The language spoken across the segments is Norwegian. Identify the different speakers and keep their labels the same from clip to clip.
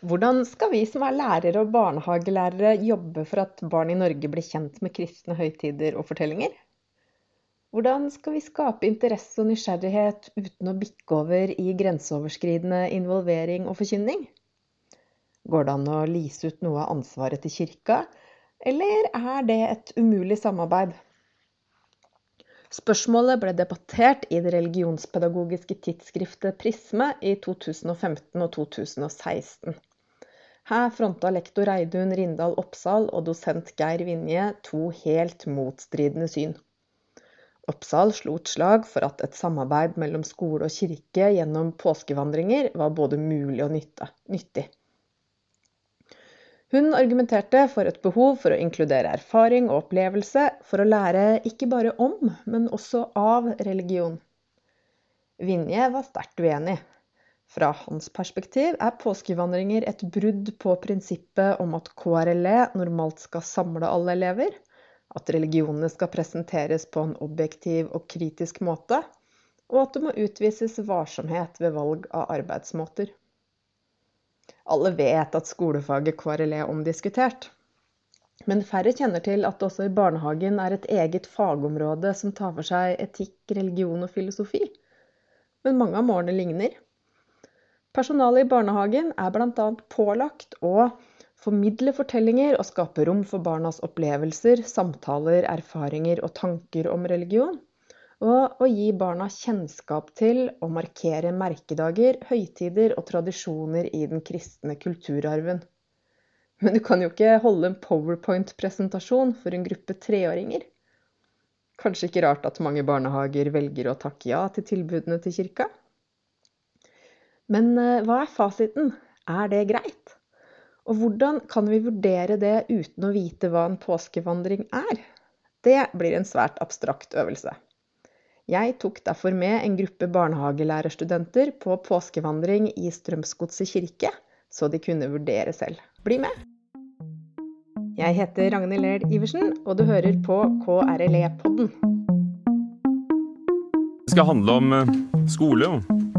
Speaker 1: Hvordan skal vi som er lærere og barnehagelærere jobbe for at barn i Norge blir kjent med kristne høytider og fortellinger? Hvordan skal vi skape interesse og nysgjerrighet uten å bikke over i grenseoverskridende involvering og forkynning? Går det an å lise ut noe av ansvaret til kirka, eller er det et umulig samarbeid? Spørsmålet ble debattert i det religionspedagogiske tidsskriftet Prisme i 2015 og 2016. Her fronta lektor Reidun Rindal Oppsal og dosent Geir Vinje to helt motstridende syn. Oppsal slo et slag for at et samarbeid mellom skole og kirke gjennom påskevandringer var både mulig og nyttig. Hun argumenterte for et behov for å inkludere erfaring og opplevelse for å lære ikke bare om, men også av religion. Vinje var sterkt uenig. Fra hans perspektiv er påskevandringer et brudd på prinsippet om at KRLE normalt skal samle alle elever, at religionene skal presenteres på en objektiv og kritisk måte, og at det må utvises varsomhet ved valg av arbeidsmåter. Alle vet at skolefaget KRLE er omdiskutert. Men færre kjenner til at det også i barnehagen er et eget fagområde som tar for seg etikk, religion og filosofi. Men mange av målene ligner. Personalet i barnehagen er bl.a. pålagt å formidle fortellinger og skape rom for barnas opplevelser, samtaler, erfaringer og tanker om religion og å gi barna kjennskap til å markere merkedager, høytider og tradisjoner i den kristne kulturarven. Men du kan jo ikke holde en powerpoint-presentasjon for en gruppe treåringer. Kanskje ikke rart at mange barnehager velger å takke ja til tilbudene til kirka? Men eh, hva er fasiten? Er det greit? Og hvordan kan vi vurdere det uten å vite hva en påskevandring er? Det blir en svært abstrakt øvelse. Jeg tok derfor med en gruppe barnehagelærerstudenter på påskevandring i Strømsgodset kirke, så de kunne vurdere selv. Bli med! Jeg heter Ragnhild Lerd Iversen, og du hører på KRLE-podden.
Speaker 2: Det skal handle om eh, skole og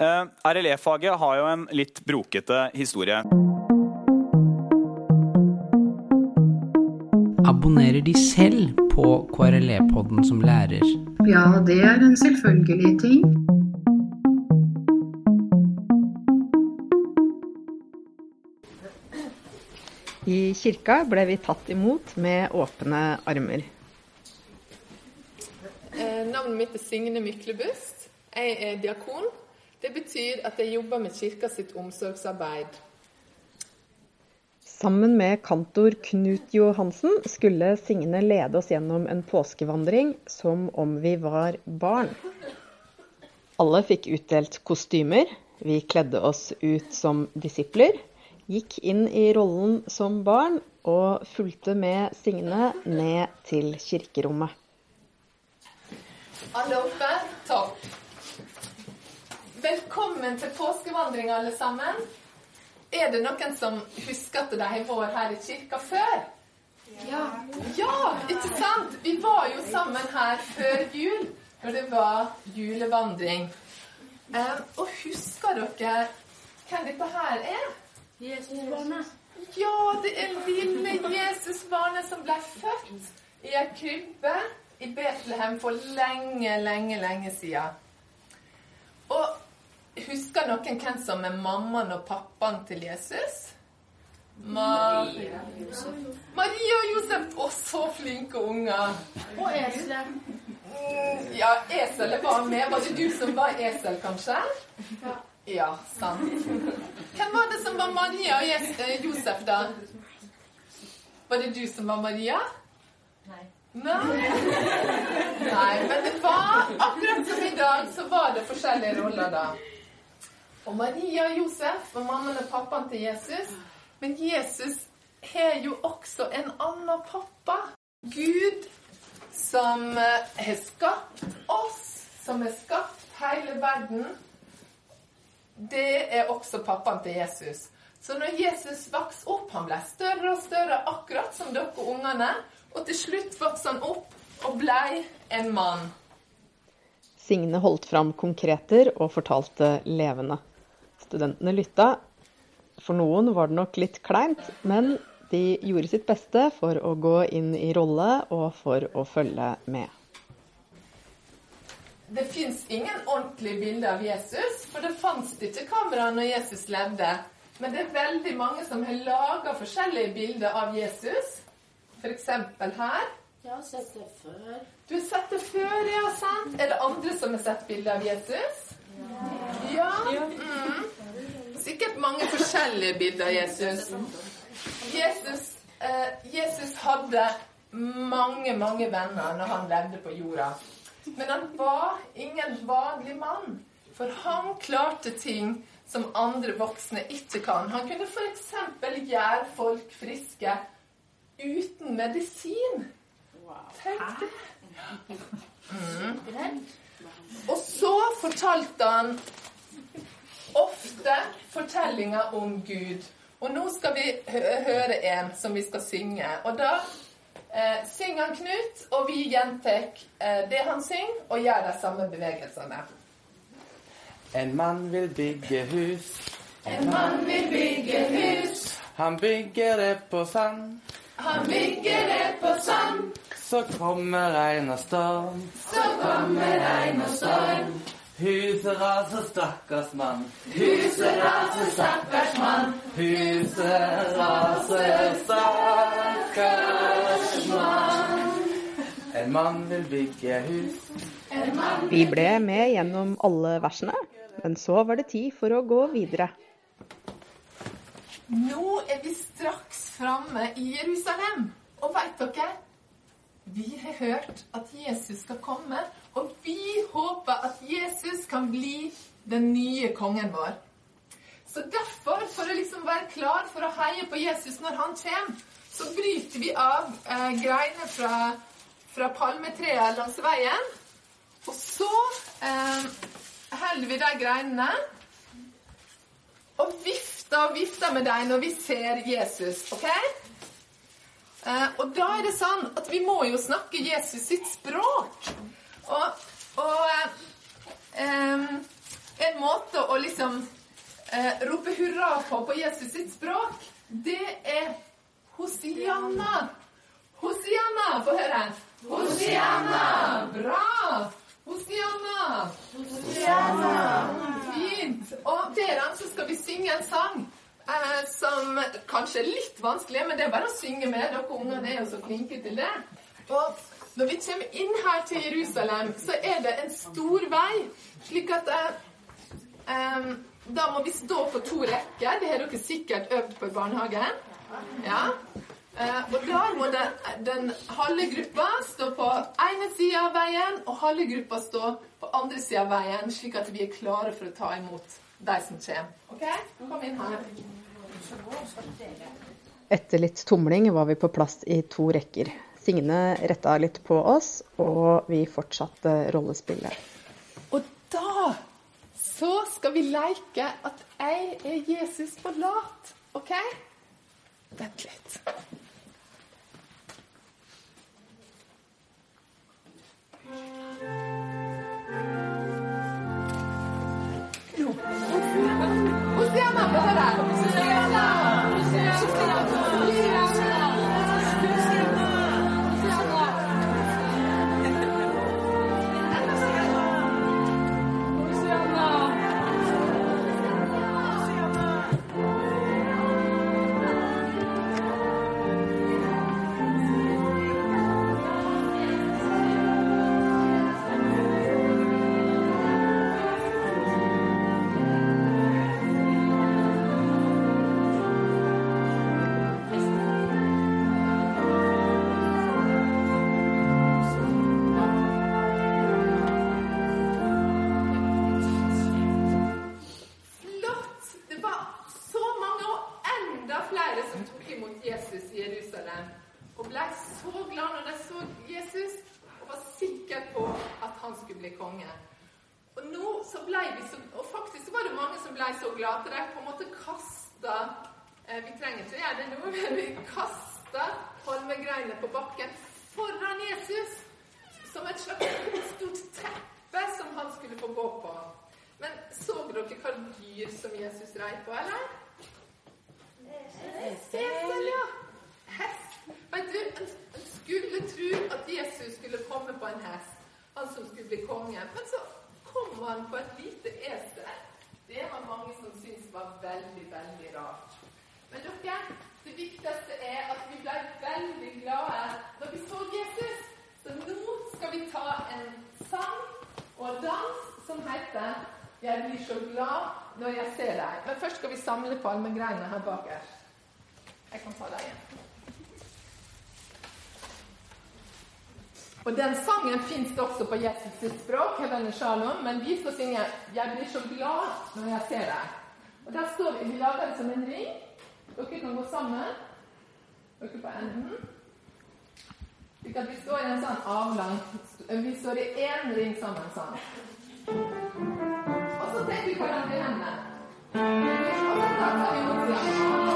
Speaker 3: Uh, RLE-faget har jo en litt brokete historie.
Speaker 4: Abonnerer de selv på KRLE-podden som lærer?
Speaker 5: Ja, det er en selvfølgelig ting.
Speaker 1: I kirka ble vi tatt imot med åpne armer.
Speaker 6: Eh, navnet mitt er Signe Myklebust. Jeg er diakon betyr at jeg jobber med kirka sitt omsorgsarbeid.
Speaker 1: Sammen med kantor Knut Johansen skulle Signe lede oss gjennom en påskevandring som om vi var barn. Alle fikk utdelt kostymer. Vi kledde oss ut som disipler. Gikk inn i rollen som barn og fulgte med Signe ned til kirkerommet.
Speaker 6: Alle oppe? Topp. Velkommen til påskevandring, alle sammen. Er det noen som husker at de har vært her i kirka før? Ja. ja, ikke sant? Vi var jo sammen her før jul, når det var julevandring. Og husker dere hvem dette her er? Jesusbarnet. Ja, det er lille Jesusbarnet som ble født i ei krybbe i Betlehem for lenge, lenge, lenge siden. Og Husker noen hvem som er mammaen og pappaen til Jesus? Maria Maria og Josef. Å, så flinke unger.
Speaker 7: Og Esel.
Speaker 6: Mm, ja, eselet var med. Var det du som var esel, kanskje? Ja. Ja, sant. Hvem var det som var Maria og eh, Josef, da? Var det du som var Maria? Nei. Nei. Nei, men det var akkurat som i dag, så var det forskjellige roller da. Og Maria og Josef var mammaen og pappaen til Jesus. Men Jesus har jo også en annen pappa. Gud som eh, har skapt oss, som har skapt hele verden. Det er også pappaen til Jesus. Så når Jesus vokste opp, han ble større og større, akkurat som dere ungene. Og til slutt vokste han opp og blei en mann.
Speaker 1: Signe holdt fram konkreter og fortalte levende. Studentene lytta. For noen var det nok litt kleint, men de gjorde sitt beste for å gå inn i rolle og for å følge med.
Speaker 6: Det fins ingen ordentlige bilder av Jesus, for det fantes ikke kamera når Jesus levde. Men det er veldig mange som har laga forskjellige bilder av Jesus. F.eks. her.
Speaker 8: Jeg har sett det før.
Speaker 6: Du har sett det før, ja, sant? Er det andre som har sett bilde av Jesus? Ja. Mm. Sikkert mange forskjellige bilder av Jesus. Jesus, eh, Jesus hadde mange, mange venner når han levde på jorda. Men han var ingen vanlig mann. For han klarte ting som andre voksne ikke kan. Han kunne f.eks. gjøre folk friske uten medisin. Wow. Tenk det. Mm. Og så fortalte han ofte fortellinger om Gud. Og nå skal vi høre en som vi skal synge. Og da eh, synger han Knut, og vi gjentar eh, det han synger, og gjør de samme bevegelsene.
Speaker 9: En mann vil bygge hus.
Speaker 6: En mann vil bygge hus.
Speaker 9: Han bygger det på sand.
Speaker 6: Han bygger det på sand.
Speaker 9: Så kommer regn og storm.
Speaker 6: Så kommer regn og storm.
Speaker 9: Huset raser, stakkars mann.
Speaker 6: Huset raser, stakkars mann.
Speaker 9: Huset raser, stakkars mann. En mann vil bygge hus.
Speaker 6: Mann
Speaker 1: Vi ble med gjennom alle versene, men så var det tid for å gå videre.
Speaker 6: Nå er vi straks framme i Jerusalem. Og veit dere? Vi har hørt at Jesus skal komme, og vi håper at Jesus kan bli den nye kongen vår. Så derfor, for å liksom være klar for å heie på Jesus når han kommer, så bryter vi av eh, greiene fra, fra palmetreet langs veien. Og så eh, holder vi de greinene og vifter og vifter med dem når vi ser Jesus. ok? Eh, og da er det sånn at vi må jo snakke Jesus sitt språk. Og, og eh, en måte å liksom eh, rope hurra på på Jesus sitt språk, det er Hosianna. Hosianna, få høre. Hosianna! Bra! Hosianna! Hosianna! Fint. Og dere så skal vi synge en sang eh, som kanskje er litt vanskelig, men det er bare å synge med. Dere ungene er jo så flinke til det. Og når vi kommer inn her til Jerusalem, så er det en stor vei, slik at eh, eh, da må vi stå på to rekker. Det har dere sikkert øvd på i barnehagen. Ja. Eh, og da må det, den halve gruppa stå på ene sida av veien, og halve gruppa stå på andre sida av veien, slik at vi er klare for å ta imot de som kommer. OK? Kom inn her.
Speaker 1: Etter litt tumling var vi på plass i to rekker. Signe retta litt på oss, og vi fortsatte rollespillet.
Speaker 6: Og da så skal vi leke at jeg er Jesus på lat. OK? Vent litt. Få høre. Så glad når jeg ser deg'. Men først skal vi samle på palmegreiene her bakerst. Jeg kan ta deg igjen. Og den sangen fins også på Jesus sitt språk, Heavenly Shalom, men vi skal synge 'Jeg blir så glad når jeg ser deg'. Og der står vi, Vi lager det som en ring. Dere kan gå sammen. Dere på enden. Slik at vi står i en sånn avlang Vi står i én ring sammen sånn. Og så tenker vi hverandre i hendene. Og så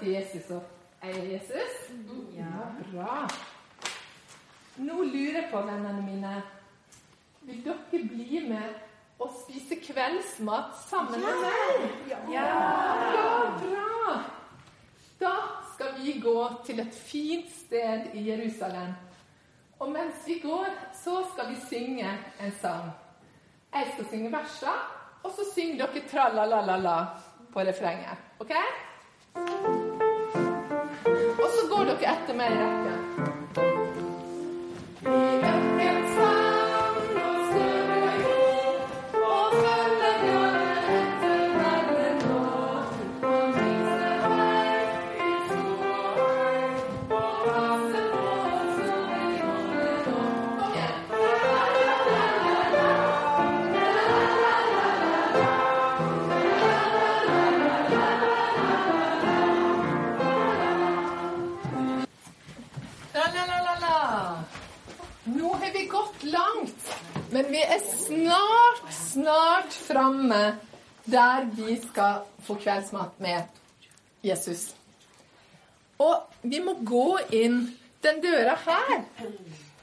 Speaker 6: til Jesus og er Jesus? Ja, bra. Nå lurer jeg på, vennene mine Vil dere bli med og spise kveldsmat sammen med meg? Ja. ja, bra! Da skal vi gå til et fint sted i Jerusalem. Og mens vi går, så skal vi synge en sang. Jeg skal synge versene, og så synger dere tra-la-la-la-la på refrenget. OK? Dere etter meg i rekke. Er snart, snart framme der vi skal få kveldsmat med Jesus. Og vi må gå inn den døra her.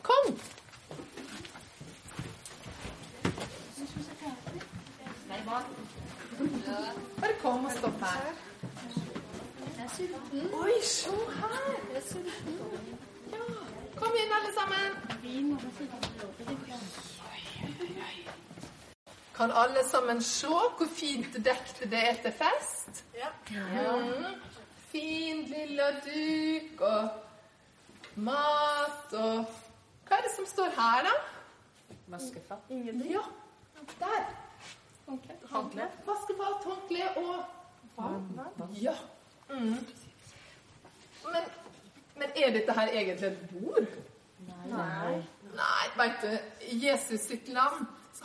Speaker 6: Kom. Bare kom og stopp her. Oi, se her! Ja, kom inn, alle sammen. Kan alle sammen se hvor fint dekket det er til fest? Ja. Mm. Fin lilla duk og mat og Hva er det som står her, da?
Speaker 8: Vaskefat.
Speaker 6: Ja, der. Håndkle. Vaskefat, håndkle og vann. Ja. Mm. Men, men er dette her egentlig et bord?
Speaker 8: Nei.
Speaker 6: Nei, veit du. Jesus sitt så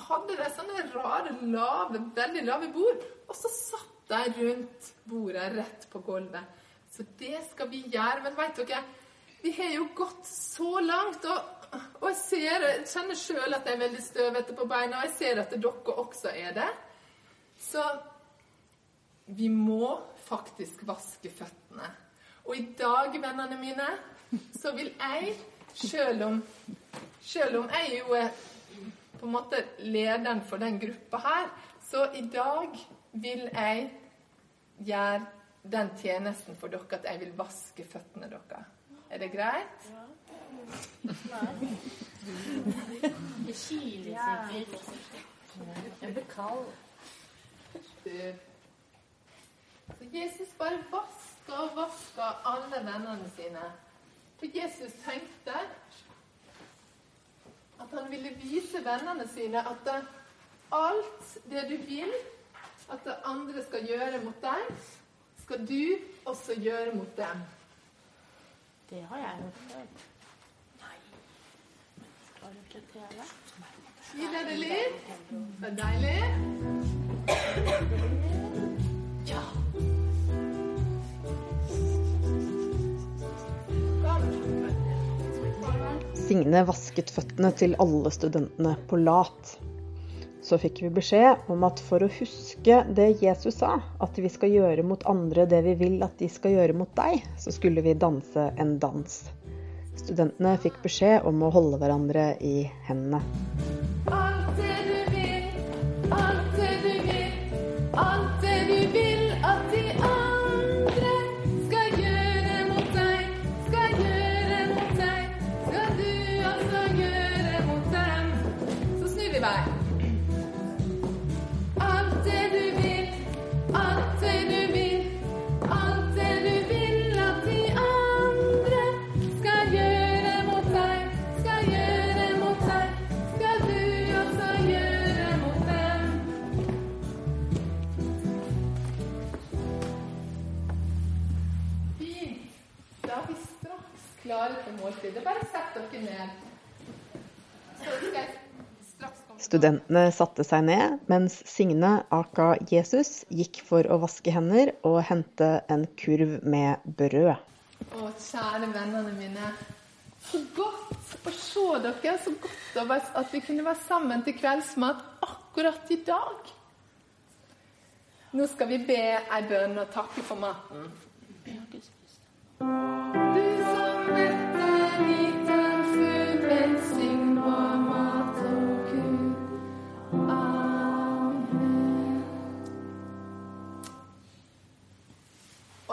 Speaker 6: hadde det sånne rare, lave, veldig lave bord. Og så satt de rundt bordet rett på gulvet. Så det skal vi gjøre. Men veit dere, vi har jo gått så langt. Og, og jeg, ser, jeg kjenner sjøl at jeg er veldig støvete på beina, og jeg ser at dere også er det. Så vi må faktisk vaske føttene. Og i dag, vennene mine, så vil jeg, sjøl om, selv om jeg jo er på en måte lederen for den gruppa her, så i dag vil jeg gjøre den tjenesten for dere at jeg vil vaske føttene deres. Er det greit? Ja.
Speaker 7: Det kiler sikkert. Jeg blir kald.
Speaker 6: Så Jesus bare vaska og vaska alle vennene sine. For Jesus tenkte at han ville vise vennene sine at det, alt det du vil at det andre skal gjøre mot deg, skal du også gjøre mot dem.
Speaker 7: Det har jeg hørt før. Nei. Skal du ikke tele?
Speaker 6: Smiler det litt? Det er deilig. Ja.
Speaker 1: Signe vasket føttene til alle studentene på lat. Så fikk vi beskjed om at for å huske det Jesus sa, at vi skal gjøre mot andre det vi vil at de skal gjøre mot deg, så skulle vi danse en dans. Studentene fikk beskjed om å holde hverandre i hendene.
Speaker 6: Klare for måltidet. Bare sett dere ned. Så skal jeg
Speaker 1: Studentene satte seg ned, mens Signe, aka Jesus, gikk for å vaske hender og hente en kurv med brød.
Speaker 6: Å, kjære vennene mine. Så godt å se dere. Så godt at vi kunne være sammen til kveldsmat akkurat i dag. Nå skal vi be ei bønn og takke for maten. Som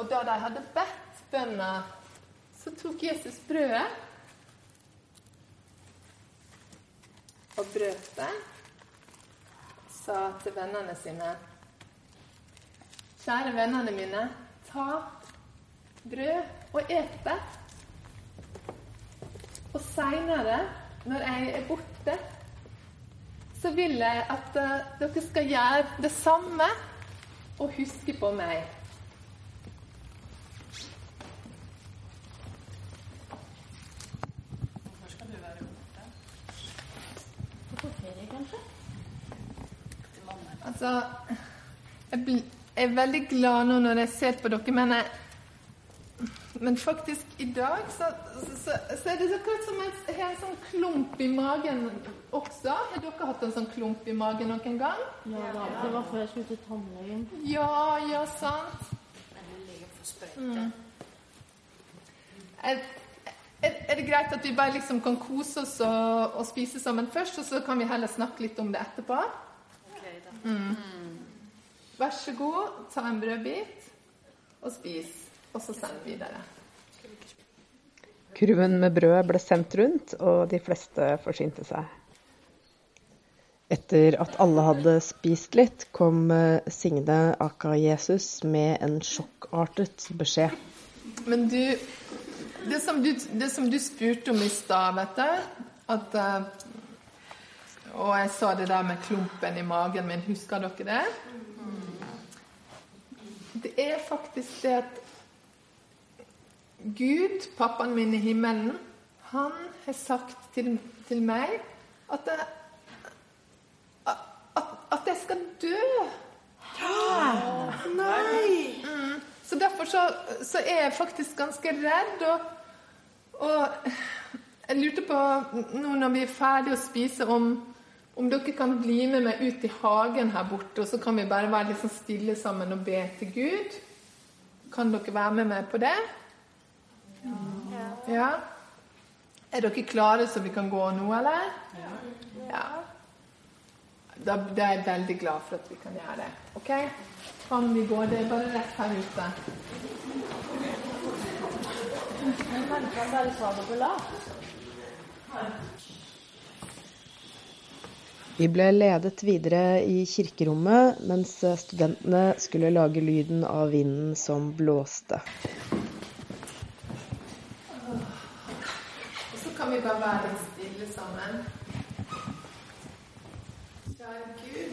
Speaker 6: Og da de hadde bedt bønner, så tok Jesus brødet og brøt det. Sa til vennene sine Kjære vennene mine, ta brød og et det. Og seinere, når jeg er borte, så vil jeg at eh, dere skal gjøre det samme og huske på meg.
Speaker 7: På ferie, kanskje?
Speaker 6: Altså jeg, er veldig glad nå når jeg ser på dere, men jeg men faktisk i dag så, så, så er det så klart som jeg har en sånn klump i magen også. Har dere hatt en sånn klump i magen noen gang?
Speaker 7: Ja, da, det var før jeg skulle til tannlegen.
Speaker 6: Ja, ja, sant. Mm. Er, er, er det greit at vi bare liksom kan kose oss og, og spise sammen først, og så kan vi heller snakke litt om det etterpå? Mm. Vær så god, ta en brødbit og spis, og så send videre.
Speaker 1: Kurven med brød ble sendt rundt, og de fleste forsynte seg. Etter at alle hadde spist litt, kom eh, Signe aka Jesus med en sjokkartet beskjed.
Speaker 6: Men du Det som du, det som du spurte om i stad, vet du at, eh, Og jeg sa det der med klumpen i magen min. Husker dere det? Det er faktisk det at Gud, pappaen min i himmelen, han har sagt til, til meg at jeg, at, at jeg skal dø. Ja! Nei! Mm. Så derfor så, så er jeg faktisk ganske redd. Og, og jeg lurte på, nå når vi er ferdige å spise, om, Om dere kan bli med meg ut i hagen her borte, og så kan vi bare være litt sånn stille sammen og be til Gud. Kan dere være med meg på det? Ja. Er dere klare så vi kan gå nå, eller? Ja. Da, da er jeg veldig glad for at vi kan gjøre det. Ok? Kan vi gå? Det er bare rett her ute.
Speaker 7: Men kan bare sa det på lavt?
Speaker 1: Vi ble ledet videre i kirkerommet mens studentene skulle lage lyden av vinden som blåste.
Speaker 6: Og så kan vi bare være litt stille sammen. Kjære Gud.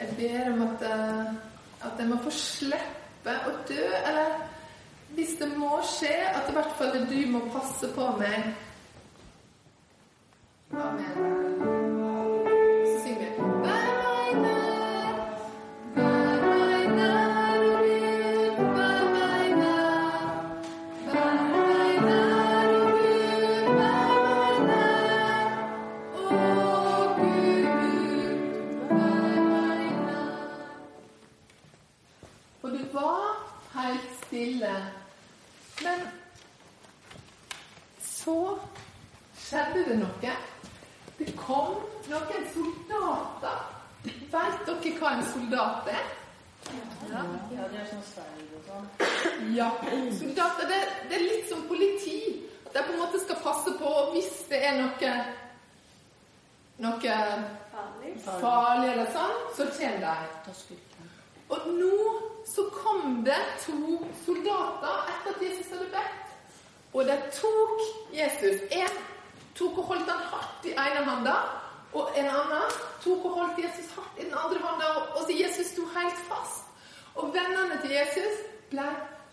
Speaker 6: Jeg ber om at, eh, at jeg må få slippe å dø, eller hvis det må skje, at i hvert fall du må passe på meg. Amen. Det noe. Det kom noen soldater. Vet dere hva en soldat er?
Speaker 7: Ja, ja det er sånn sverd og sånn.
Speaker 6: Ja. Soldater, det, det er litt som politi. De på en måte skal passe på hvis det er noe noe farlig eller sånn, så kommer de. Og nå så kom det to soldater etter at Jesus hadde bedt. Og de tok Jesus. En tok og holdt han hardt i ene hånda, og en annen tok og holdt Jesus hardt i den andre hånda, og så Jesus sto helt fast. Og vennene til Jesus ble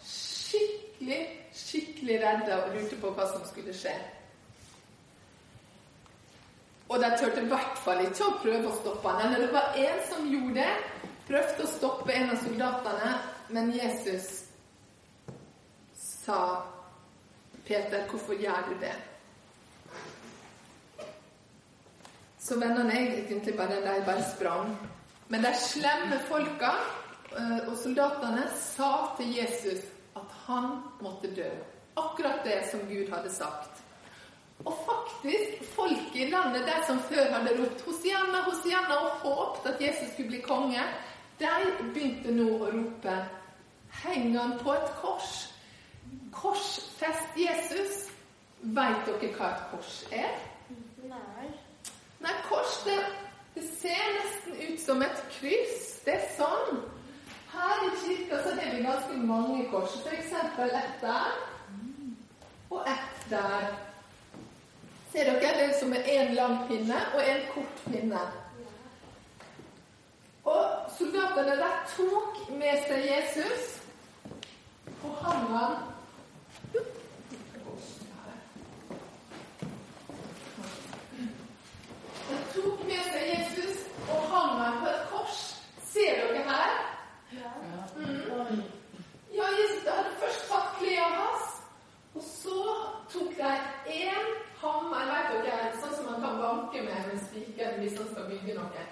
Speaker 6: skikkelig, skikkelig redde og lurte på hva som skulle skje. Og de turte i hvert fall ikke å prøve å stoppe han. Eller det var en som gjorde det. Prøvde å stoppe en av soldatene, men Jesus sa Peter, hvorfor gjør du det? Så vennene er egentlig bare de bare sprang. Men de slemme folka eh, og soldatene sa til Jesus at han måtte dø. Akkurat det som Gud hadde sagt. Og faktisk, folk i landet, de som før hadde ropt Hosianna, Hosianna og håpet at Jesus skulle bli konge, de begynte nå å rope Heng han på et kors? Korsfest Jesus. Veit dere hva et kors er?
Speaker 7: Nei.
Speaker 6: Kors det, det ser nesten ut som et kryss. Det er sånn. Her i kirka så har vi ganske mange kors. F.eks. ett der og ett der. Ser dere? Det er som en lang pinne og en kort pinne. Og soldatene der tok med seg Jesus og hang han tok med seg Jesus og hang han på et kors. Ser dere her? Mm. Ja, Jesus hadde først tatt klærne hans, og så tok de én hammer Vet dere, sånn som man kan banke med en spiker hvis man skal bygge noe.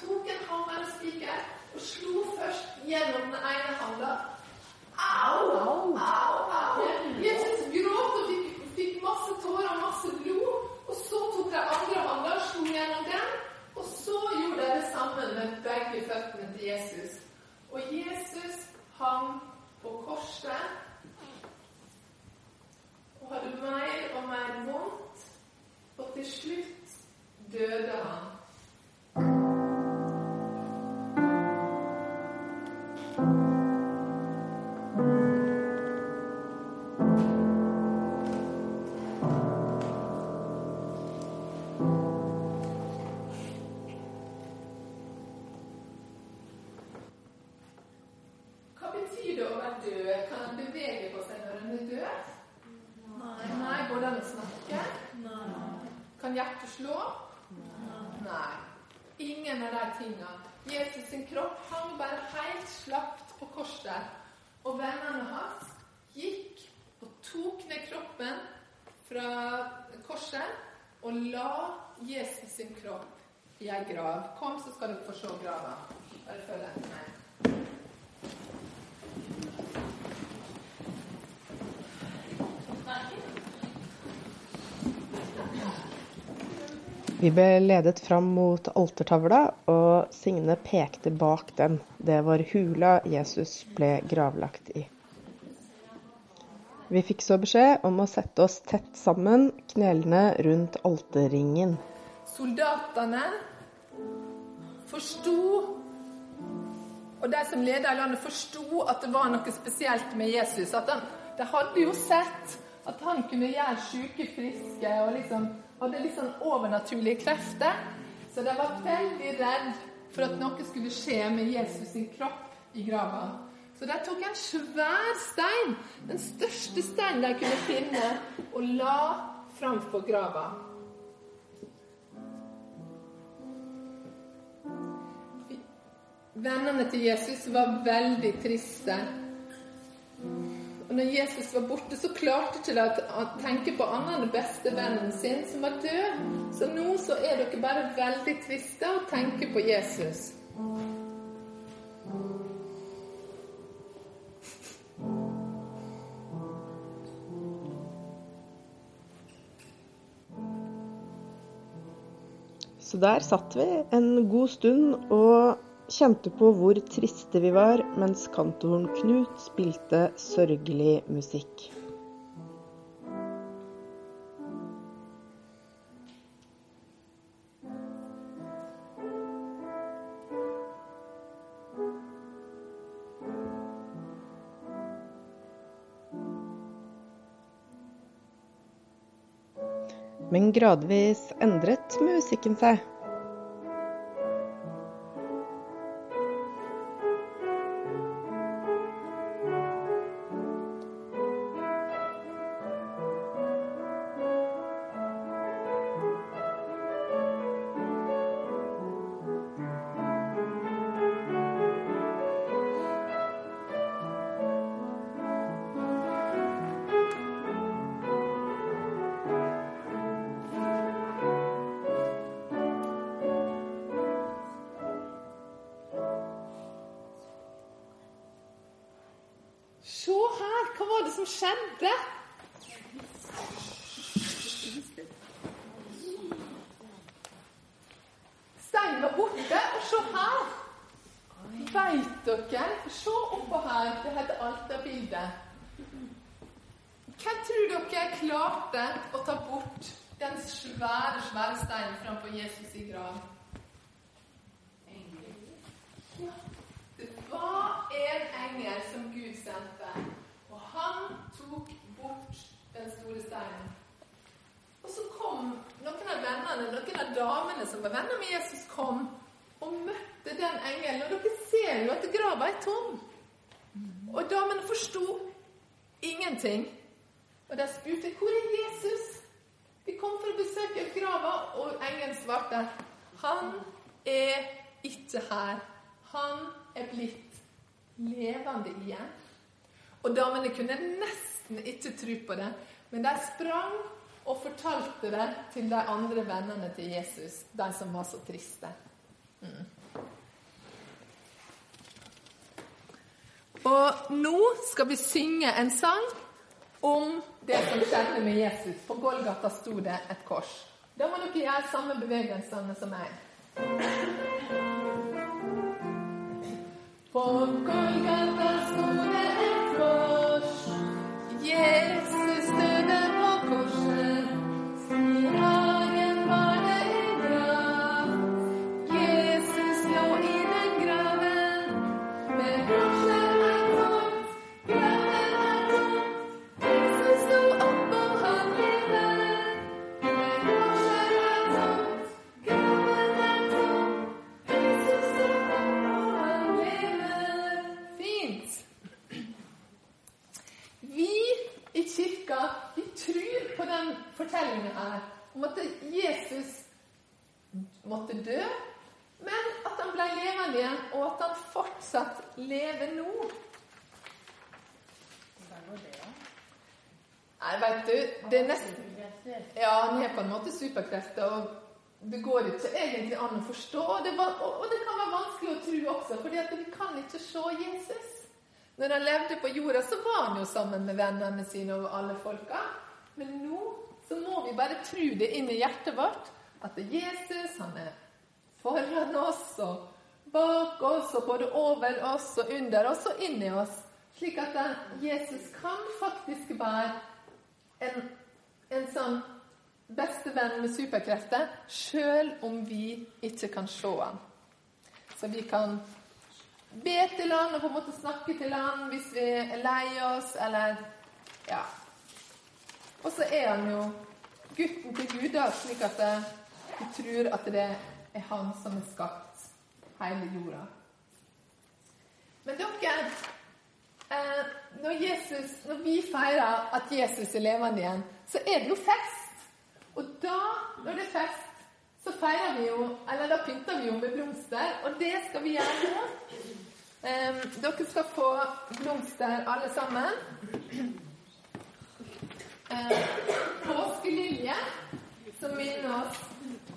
Speaker 6: Tok en hammer og spiker og slo først gjennom den ene handa. Au, au! Jesus gråt og fikk, fikk masse tårer og masse blod. Og så tok de andre handa og slo gjennom den. Og så gjorde de det samme med begge føttene til Jesus. Og Jesus hang på korset og hadde mer og mer vondt. Og til slutt døde han. Korset. Og vennene hans gikk og tok ned kroppen fra korset og la Jesus sin kropp i ei grav. Kom, så skal dere få se grava. Bare følg etter meg.
Speaker 1: Vi ble ledet fram mot altertavla, og Signe pekte bak den. Det var hula Jesus ble gravlagt i. Vi fikk så beskjed om å sette oss tett sammen, knelende rundt alterringen.
Speaker 6: Soldatene forsto, og de som leda landet, forsto at det var noe spesielt med Jesus. At han, de hadde jo sett at han kunne gjøre syke friske og liksom hadde litt sånn overnaturlige krefter. Så de var veldig redd for at noe skulle skje med Jesus sin kropp i grava. Så de tok en svær stein, den største steinen de kunne finne, og la framfor grava. Vennene til Jesus var veldig triste. Og når Jesus var borte, så klarte ikke de å tenke på annet enn bestevennen sin, som var død. Så nå så er dere bare veldig triste og tenker på Jesus.
Speaker 1: Så der satt vi en god stund og kjente på hvor triste vi var, mens kantoren Knut spilte sørgelig musikk. Men gradvis endret musikken seg.
Speaker 6: Venner med Jesus, kom og møtte den engelen. Og dere ser jo at grava er tom. Og damene forsto ingenting. Og de spurte hvor er Jesus? Vi kom for å besøke grava, og engelen svarte han er ikke her. Han er blitt levende igjen. Og damene kunne nesten ikke tro på det, men de sprang og fortalte det til de andre vennene til Jesus, de som var så triste. Mm. Og nå skal vi synge en sang om det som skjedde med Jesus. På Golgata sto det et kors. Da må dere gjøre samme bevegelsene som meg. På Golgata egentlig an å forstå. Og det, var, og det kan være vanskelig å tro også, for vi kan ikke se Jesus. Når han levde på jorda, så var han jo sammen med vennene sine og alle folka. Men nå så må vi bare tro det inn i hjertet vårt at Jesus han er foran oss og bak oss og både over oss og under oss og inni oss. Slik at Jesus kan faktisk være en, en sånn bestevenn med superkrefter, sjøl om vi ikke kan se han. Så vi kan be til han og på en måte snakke til han hvis vi er lei oss, eller Ja. Og så er han jo gutten til Gud, da, slik at vi tror at det er han som har skapt hele jorda. Men dere eh, når, Jesus, når vi feirer at Jesus er levende igjen, så er det jo fest. Og da, når det er fest, så feirer vi jo Eller da pynter vi jo med blomster, og det skal vi gjøre nå. Um, dere skal få blomster, alle sammen. Uh, påskelilje, som minner oss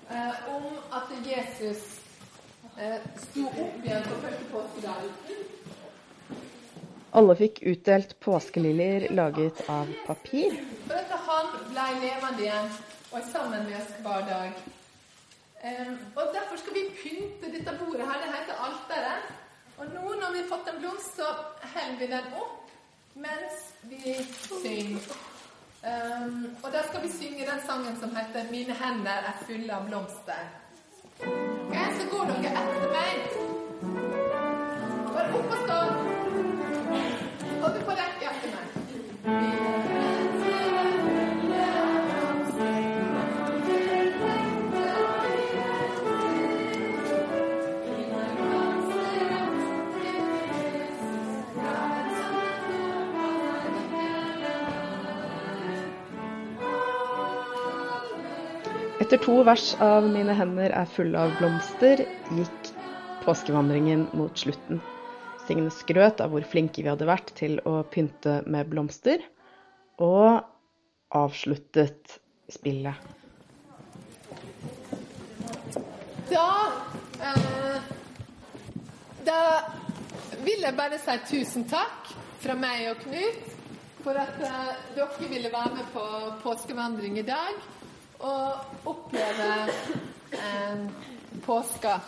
Speaker 6: uh, om at Jesus uh, sto opp igjen på første påskedag.
Speaker 1: Alle fikk utdelt påskeliljer laget av papir.
Speaker 6: For at han ble levende igjen og er sammen med oss hver dag. Um, og Derfor skal vi pynte dette bordet her. Det heter alteret. Og nå når vi har fått en blomst, så holder vi den opp mens vi synger. Um, og da skal vi synge den sangen som heter 'Mine hender er fulle av blomster'. Okay, så går dere etter meg. Bare opp og stå. Og du får rekke etter meg.
Speaker 1: Etter to vers av 'Mine hender er fulle av blomster' gikk påskevandringen mot slutten. Signe skrøt av hvor flinke vi hadde vært til å pynte med blomster, og avsluttet spillet.
Speaker 6: Da eh, Da vil jeg bare si tusen takk fra meg og Knut for at eh, dere ville være med på påskevandring i dag og oppleve eh, påska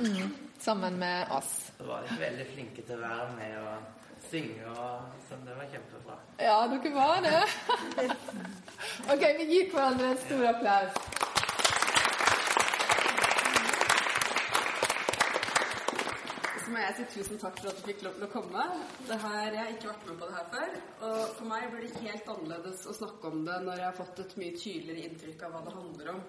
Speaker 6: mm, sammen med oss.
Speaker 9: Så var dere veldig flinke til å være med og synge og sånn. Det var kjempebra.
Speaker 6: Ja, dere var det. OK, vi gir hverandre en stor applaus.
Speaker 10: Må jeg si tusen takk for at du fikk lov til å komme. Her, jeg har ikke vært med på det her før. Og for meg blir det helt annerledes å snakke om det når jeg har fått et mye tydeligere inntrykk av hva det handler om.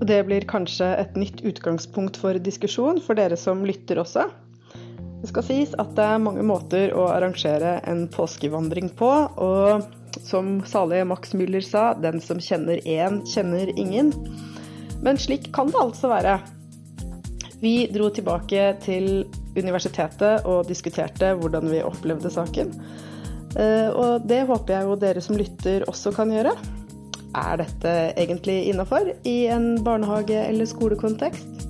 Speaker 1: Og det blir kanskje et nytt utgangspunkt for diskusjon for dere som lytter også. Det skal sies at det er mange måter å arrangere en påskevandring på, og som salige Max Müller sa, den som kjenner én, kjenner ingen. Men slik kan det altså være. Vi dro tilbake til universitetet og diskuterte hvordan vi opplevde saken. Eh, og det håper jeg jo dere som lytter også kan gjøre. Er dette egentlig innafor i en barnehage- eller skolekontekst?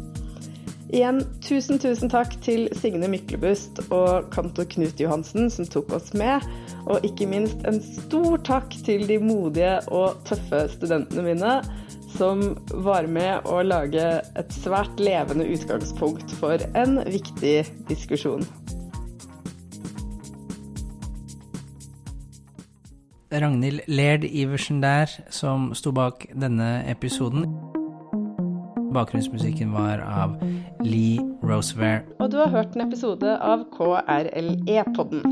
Speaker 1: Igjen tusen, tusen takk til Signe Myklebust og kantor Knut Johansen som tok oss med. Og ikke minst en stor takk til de modige og tøffe studentene mine som var med å lage et svært levende utgangspunkt for en viktig diskusjon.
Speaker 4: Ragnhild Lerd Iversen der, som sto bak denne episoden. Bakgrunnsmusikken var av Lee Rosevere.
Speaker 1: Og du har hørt en episode av KRLE-podden.